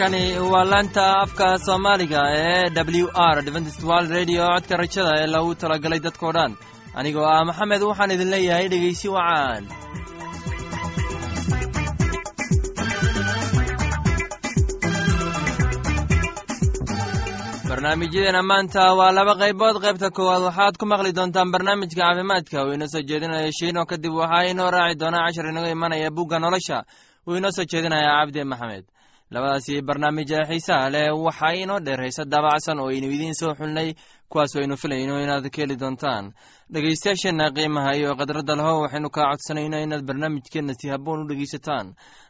halkani waa laanta afka soomaaliga ee w r radio. Codka rajada ee lagu talagalay dadkoo dhan. Anigoo ah maxamed waxaan idin leeyahay dhegaysi wacaan barnaamijyadeena maanta waa laba qaybood. Qaybta koowaad waxaad ku maqli doontaan barnaamijka caafimaadka. Uu inoo soo jeedinaya shiino kadib waxaa inoo raaci doonaa cashar inaga imanaya bugga nolosha. Uu inoo soo jeedinaya cabdi maxamed labadaasi barnaamij ee xiisaha leh waxaa inoo dheer hayse daabacsan oo aynu idiin soo xulnay kuwaas aynu filayno inaad ka heli doontaan. Dhegaystayaasheenna qiimaha iyo khadradda laho waxaynu kaa codsanayno inaad barnaamijkeenna si habboon u dhegaysataan.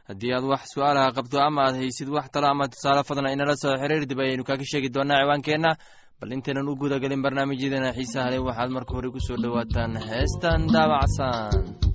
Haddii aad wax su'aalaha qabto ama aad haysid wax talo ama tusaale fadna inala soo xiriir dib ayaynu kaaga sheegi doonaa ciwaankeenna. Bal intaynan u gudagelin barnaamijyadeena xiisaha leh waxaad marka hore ku soo dhowaataan heestan daabacsan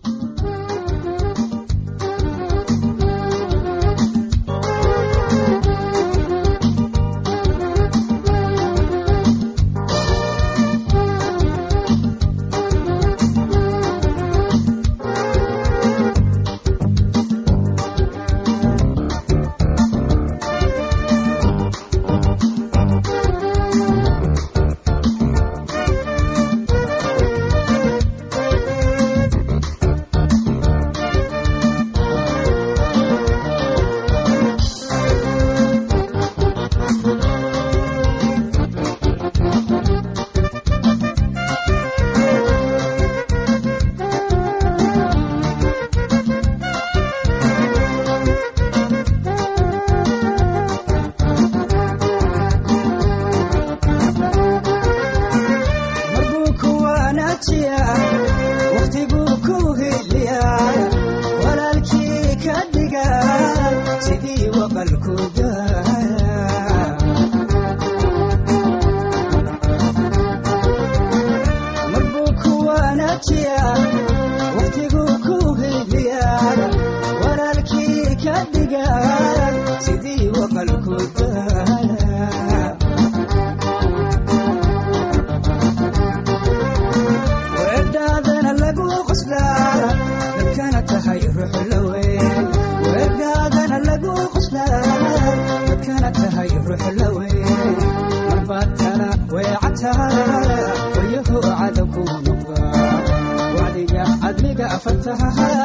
weergaadana lagu quslay dadkana tahay ruuxlawe marbaadkana weecataa wayaho cadawku noqda wacdiga cadliga afartaha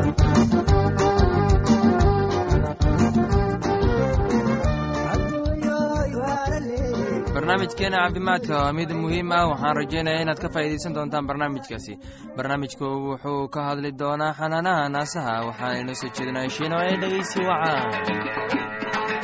barnaamijkeena caafimaadka waa mid muhiim ah. Waxaan rajaynaya inaad ka faa'iidaysan doontaan barnaamijkaasi. Barnaamijku wuxuu ka hadli doonaa xanaanaha naasaha. Waxaana inoo soo jeedinaya shiino ee dhegeysi wacaan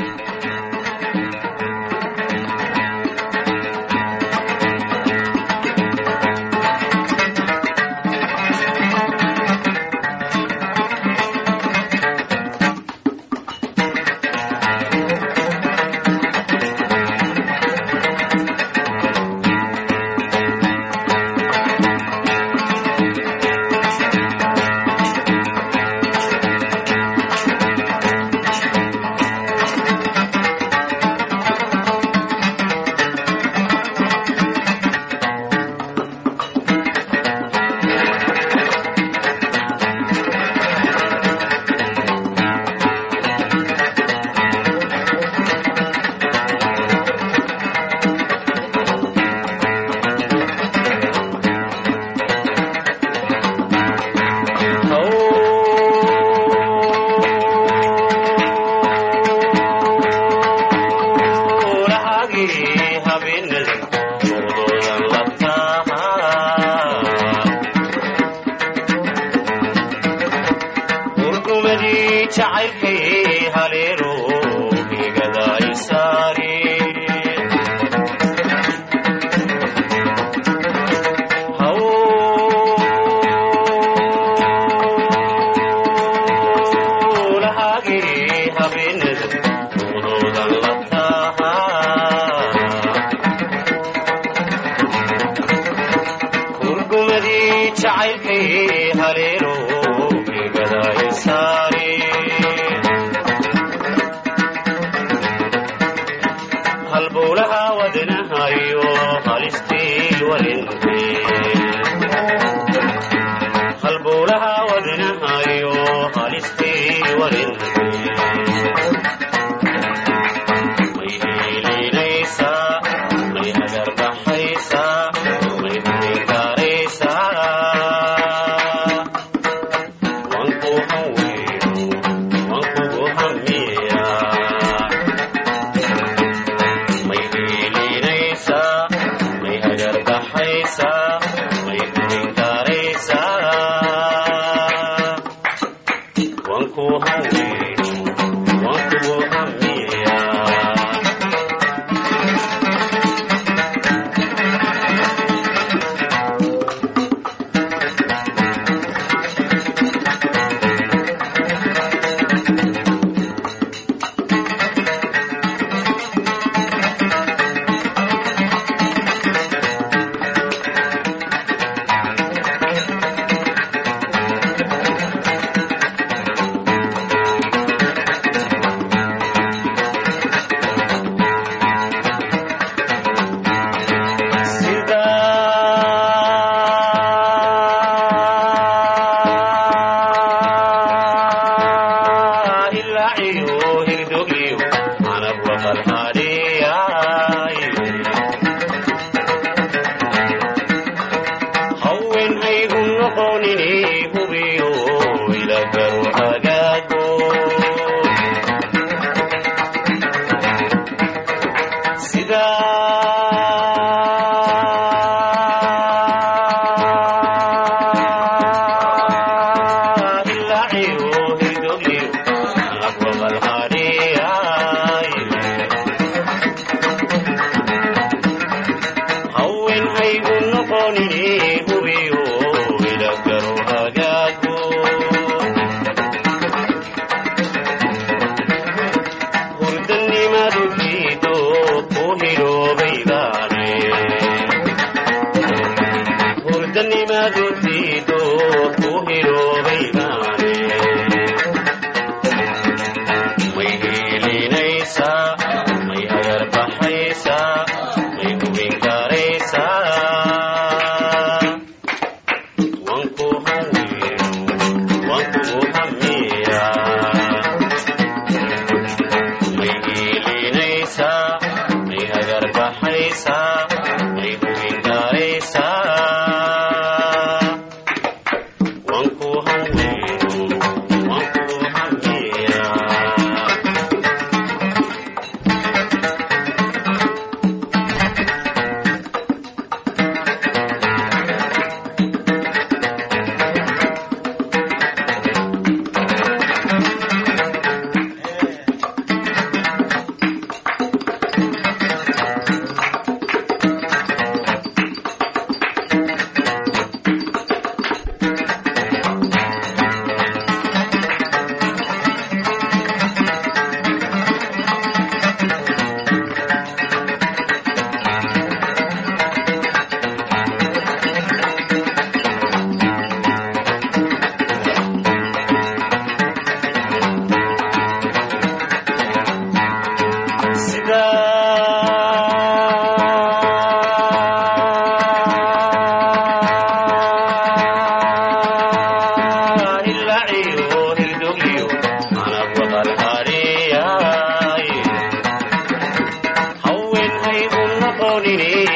noqonini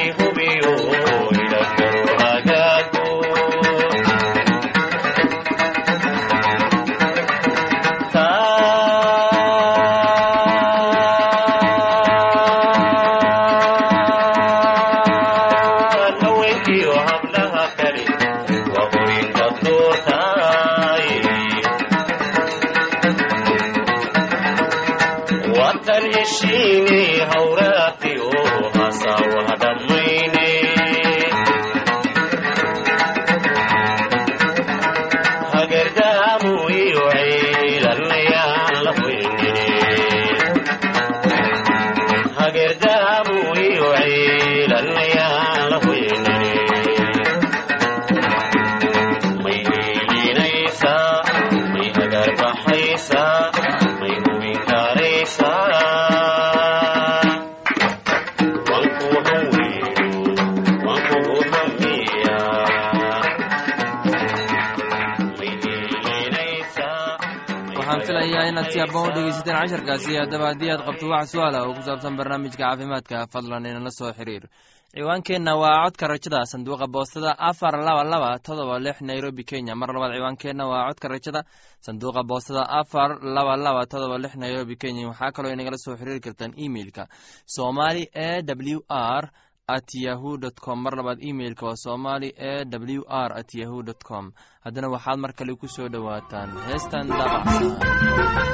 habboon u dhegeysateen casharkaasi haddaba haddii aad qabto wax su'aal ah oo ku saabsan barnaamijka caafimaadka fadlan inala soo xiriir. Ciwaankeenna waa codka rajada sanduuqa boostada afar laba laba todoba lix nairobi kenya. Mar labaad ciwaankeenna waa codka rajada sanduuqa boostada afar laba laba todoba lix nairobi kenya. Waxaa kaloo inagala soo xiriiri kartaan emeilka somali e w r at yahu com. Mar labaad emeilka waa somali e w r at yahu dt com. Haddana waxaad mar kale ku soo dhowaataan. Heestan daabacsan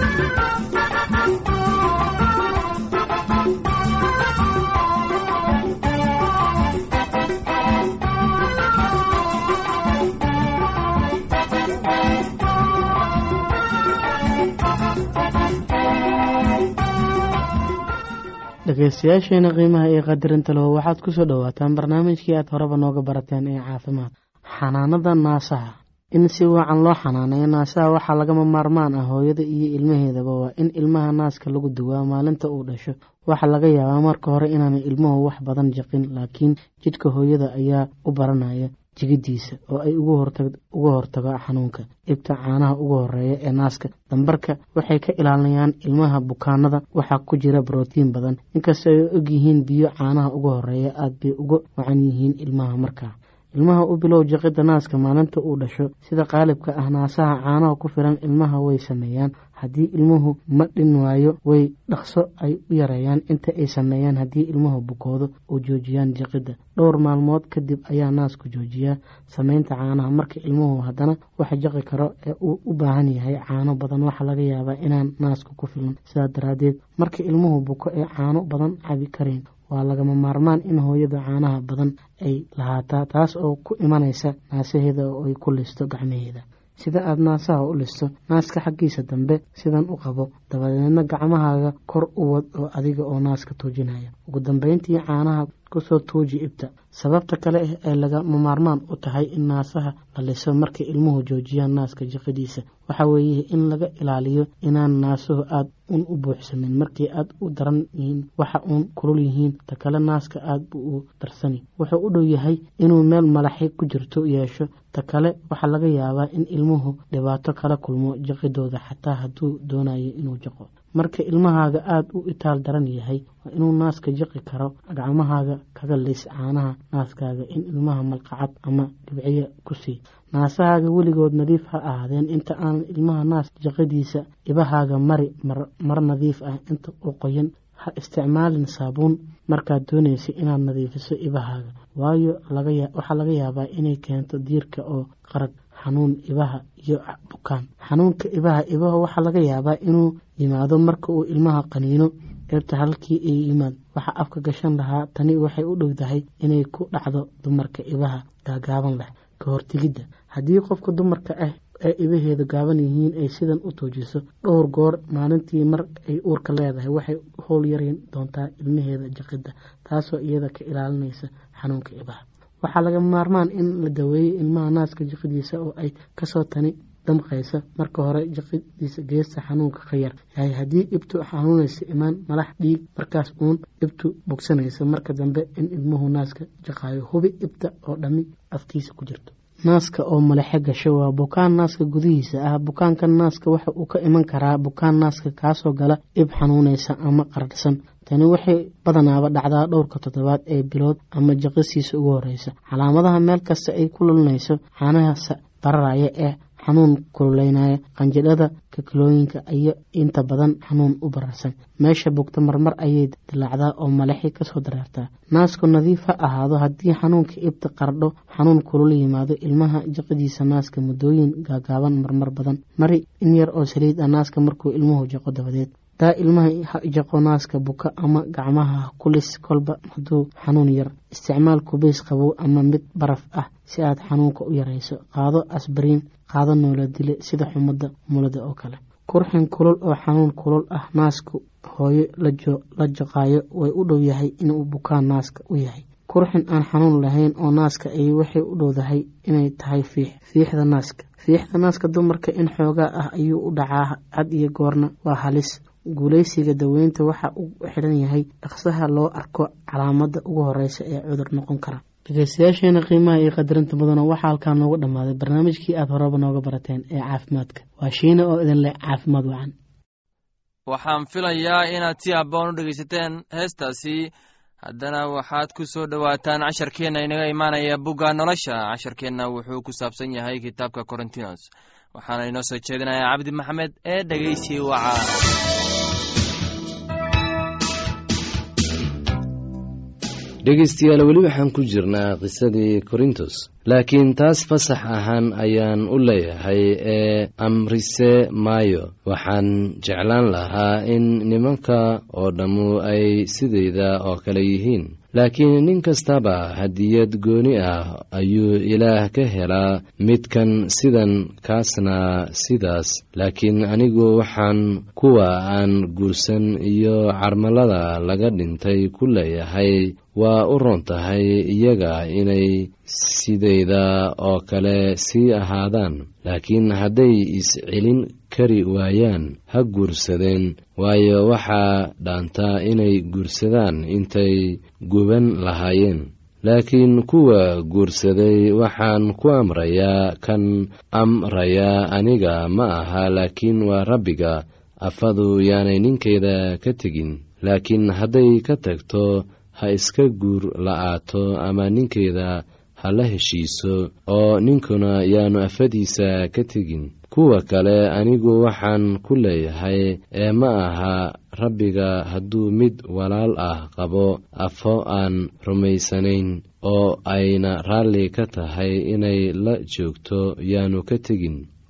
dhegeystayaasheena qiimaha iyo qadarinta waxaad ku soo dhowaataan barnaamijkii aad horeba nooga barateen ee caafimaad. Xanaanada naasaha. In si wacan loo xanaaneeyo naasaha waxaa lagama maarmaan ah hooyada iyo ilmaheedaba waa in ilmaha naaska lagu duwaa maalinta uu dhasho. Waxaa laga yaabaa marka hore inaanay ilmuhu wax badan jaqin laakiin jidhka hooyada ayaa u baranaya jigidiisa oo ay uga hortago xanuunka. Ibta caanaha ugu horreeya ee naaska dambarka waxay ka ilaalinayaan ilmaha bukaanada waxaa ku jira brotiin badan. Inkastoo ay og yihiin biyo caanaha ugu horreeya aad bay uga wacan yihiin ilmaha markaa ilmaha u bilow jaqida naaska maalinta uu dhasho. Sida qaalibka ah naasaha caanaha ku filan ilmaha way sameeyaan haddii ilmuhu ma dhin waayo way dhaqso ay u yareeyaan inta ay sameeyaan haddii ilmuhu bukoodo oo joojiyaan jaqidda dhowr maalmood kadib ayaa naasku joojiyaa sameynta caanaha marka ilmuhu haddana waxa jaqi karo ee uu u baahan yahay caano badan waxaa laga yaabaa inaan naasku ku filan sidaa daraaddeed marka ilmuhu buko ee caano badan cabi karayn waa lagama maarmaan in hooyada caanaha badan ay lahaataa taas oo ku imanaysa naasaheeda oo ay ku listo gacmaheeda sida aad naasaha u listo naaska xaggiisa dambe sidan u qabo. Dabadeedna gacmahaaga kor u wad oo adiga oo naaska tuujinaya ugu dambeyntii caanaha ku soo tuuji ibta. Sababta kale ah ee lagama maarmaan u tahay in naasaha la liso markay ilmuhu joojiyaan naaska jaqadiisa waxa weeye in laga ilaaliyo inaan naasuhu aad un u buuxsamin. Markii aad u daran waxa uun kulul yihiin ta kale naaska aad buu u darsani. Wuxuu u dhow yahay inuu meel malaxi ku jirto yeesho ta kale waxaa laga yaabaa in ilmuhu dhibaato kala kulmo jaqidooda xataa hadduu doonayo inuu jaqo marka ilmahaaga aada u itaal daran yahay waa inuu naaska jaqi karo gacmahaaga kaga lis caanaha naaskaaga in ilmaha malqacad ama dhibciya ku sii. Naasahaaga weligood nadiif ha ahaadeen. Inta aan ilmaha naas jaqadiisa ibahaaga mari mar nadiif ah inta u qoyan ha isticmaalin saabuun. Markaad doonaysa inaad nadiifiso ibahaaga. Waayo waxaa laga yaabaa inay keento diirka oo qarag xanuun ibaha iyo bukaan. Xanuunka ibaha ibaha waxaa laga yaabaa inuu yimaado marka uu ilmaha qaniino eebta halkii ay yimaad. Waxaa afka gashan lahaa tani waxay u dhowdahay inay ku dhacdo dumarka ibaha gaagaaban leh ka hortegidda haddii qofka dumarka ah ee ibaheeda gaaban yihiin ay sidan u tuujiso dhowr goor maalintii mar ay uurka leedahay waxay howl yareyn doontaa ilmaheeda jaqidda taasoo iyada ka ilaalinaysa xanuunka ibaha waxaa laga maarmaan in la daweeyo ilmaha naaska jaqadiisa oo ay ka soo tani damqaysa. Marka hore jaqadiisa geesta xanuunka ka yar. Yahay haddii ibtu xanuunaysa imaan malax dhiig markaas uun ibtu bogsanaysa marka dambe in ilmuhu naaska jaqaayo hubi ibta oo dhammi afkiisa ku jirto naaska oo malexe gasho waa bukaan naaska gudihiisa ah. Bukaankan naaska waxa uu ka iman karaa bukaan naaska kaasoo gala ib xanuunaysa ama qardhsan tani waxay badanaaba dhacdaa dhowrka toddobaad ee bilood ama jaqisiisa ugu horeysa calaamadaha meel kasta ay ku lulinayso caanahaas bararaya ee xanuun kululeynaya qanjidhada kakilooyinka iyo inta badan xanuun u bararsan. Meesha bugta marmar ayay dilaacdaa oo malaxi ka soo dareertaa naasku nadiif ha ahaado haddii xanuunka ibta qardho xanuun kulula yimaado ilmaha jaqadiisa naaska muddooyin gaagaaban marmar badan. Mari in yar oo saliid ah naaska markuu ilmuhu jaqo dabadeed daa ilmaha ha jaqo naaska buka ama gacmaha kulis kolba hadduu xanuun yar isticmaal kubays qabow ama mid baraf ah si aad xanuunka u yarayso. Qaado asbariin qaado noola dile sida xumada mulada oo kale. Kurxin kulul oo xanuun kulul ah naasku hooyo la jaqaayo way u dhow yahay inuu bukaan naaska u yahay. Kurxin aan xanuun lahayn oo naaska ay waxay u dhowdahay inay tahay fiix fiixda naaska. Fiixda naaska dumarka in xoogaa ah ayuu u dhacaa had iyo goorna waa halis guuleysiga daweynta waxa uu xidhan yahay dhaqsaha loo arko calaamada ugu horeysa ee cudur noqon kara. Dhegeystayaasheena qiimaha iyo qadarinta mudana waxaa halkaa noogu dhammaaday barnaamijkii aada horeba nooga barateen ee caafimaadka. Waa shiina oo idin leh caafimaad wacan. Waxaan filayaa inaad si habboon u dhegaysateen heestaasi. Haddana waxaad ku soo dhowaataan casharkeenna inaga imaanaya bugga nolosha. Casharkeenna wuxuu ku saabsan yahay kitaabka korintinos waxaana inoo soo jeedinayaa cabdi maxamed ee dhegeysi waca dhegaystayaal weli waxaan ku jirnaa qisadii korintos. Laakiin taas fasax ahaan ayaan u leeyahay ee amrise maayo. Waxaan jeclaan lahaa in nimanka oo dhammu ay sidayda oo kale yihiin. Laakiin nin kastaba hadiyad gooni ah ayuu ilaah ka helaa midkan sidan kaasna sidaas. Laakiin anigu waxaan kuwa aan guursan iyo carmalada laga dhintay ku leeyahay waa u roon tahay iyaga inay sidayda oo kale sii ahaadaan. Laakiin hadday is-celin kari waayaan ha guursadeen. Waayo waxaa dhaantaa inay guursadaan intay guban lahaayeen. Laakiin kuwa guursaday waxaan ku amrayaa kan amrayaa aniga ma aha laakiin waa rabbiga. Afadu yaanay ninkeeda ka tegin. Laakiin hadday ka tagto ha iska guur la'aato ama ninkeeda ha la heshiiso oo ninkuna yaanu afadiisa ka tegin. Kuwa kale anigu waxaan ku leeyahay ee ma aha rabbiga hadduu mid walaal ah qabo afo aan rumaysanayn oo ayna raalli ka tahay inay la joogto yaanu ka tegin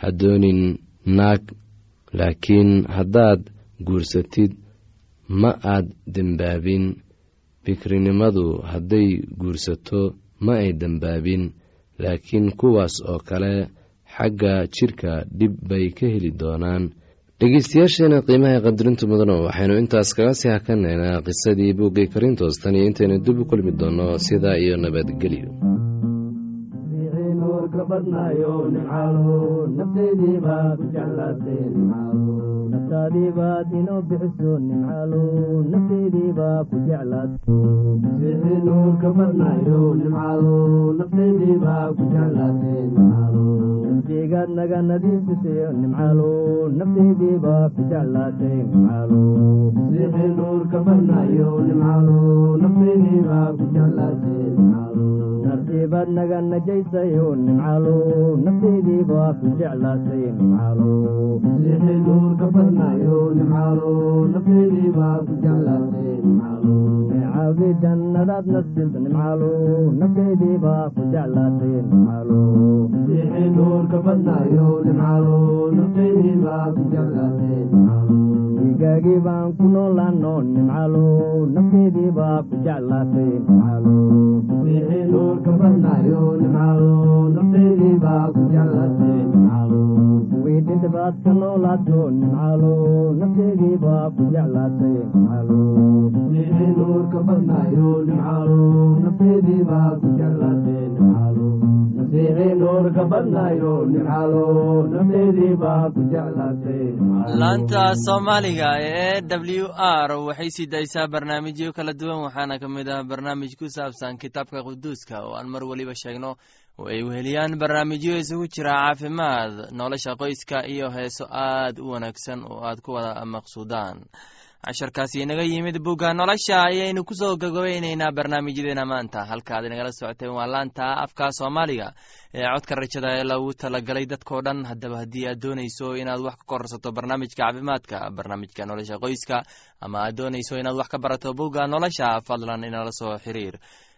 ha doonin naag laakiin haddaad guursatid ma aad dembaabin. Bikrinimadu hadday guursato ma ay dembaabin. Laakiin kuwaas oo kale xagga jidhka dhib bay ka heli doonaan. Dhegeystayaasheena qiimaha qadarinta mudano waxaynu intaas kaga sii hakanaynaa qisadii buuggay karintoos. Tan iyo intaynu dib u kulmi doonno sidaa iyo nabadgelyo nuurka badnaayo nimcaalo nafteydii baad ku jeclaatay nimcaalo naftaadii baad inoo bixiso nimcaalo nafteydii baa ku jeclaato masiixii nuurka badnaayo nimcaalo nafteydii baa ku jeclaatay nimcaalo naftigaad naga nadiifisayo nimcaalo nafteydii baa ku jeclaatay nimcaalo masiixii nuurka badnaayo nimcaalo nafteydii baa ku jeclaatay nimcaalo nartiibaad naga najaysayo nimcaalo nafteydii baa ku jeclaatay nimcaalo masiixii nuurka badnaayo nimcaalo nafteydii baa ku jeclaatay nimcaalo neecaawdi jannadaad nasilta nimcaalo nafteydii baa ku jeclaatay nimcaalo dhiigaagii baan ku noolaano nimcaalo nafteydii baa ku jeclaatay nimcaalo masiixii nuurka badnaayo nimcaalo nafteydii baa ku jeclaatay nimcaalo kuwii dhinta baad ka noolaato nimcaalo nafteedii baa ku jeclaatay nafteedii nafteedii laanta soomaaliga ee w r. Waxay sii daysaa barnaamijyo kala duwan waxaana ka mid ah barnaamij ku saabsan kitaabka quduuska oo aan mar weliba sheegno oo ay weheliyaan barnaamijyo isugu jira caafimaad nolosha qoyska iyo heeso aad u wanaagsan oo aad ku wada maqsuudaan casharkaasi inaga yimid bugga nolosha ayaynu ku soo gagabeyneynaa barnaamijyadeena maanta halkaad inagala socoteen waa laanta afka soomaaliga ee codka rajada ee lagu talagalay dadkao dhan. Haddaba haddii aad doonayso inaad wax ka korsato barnaamijka caafimaadka barnaamijka nolosha qoyska ama aad doonayso inaad wax ka barato bugga nolosha fadlan inala soo xiriir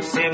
मुझसे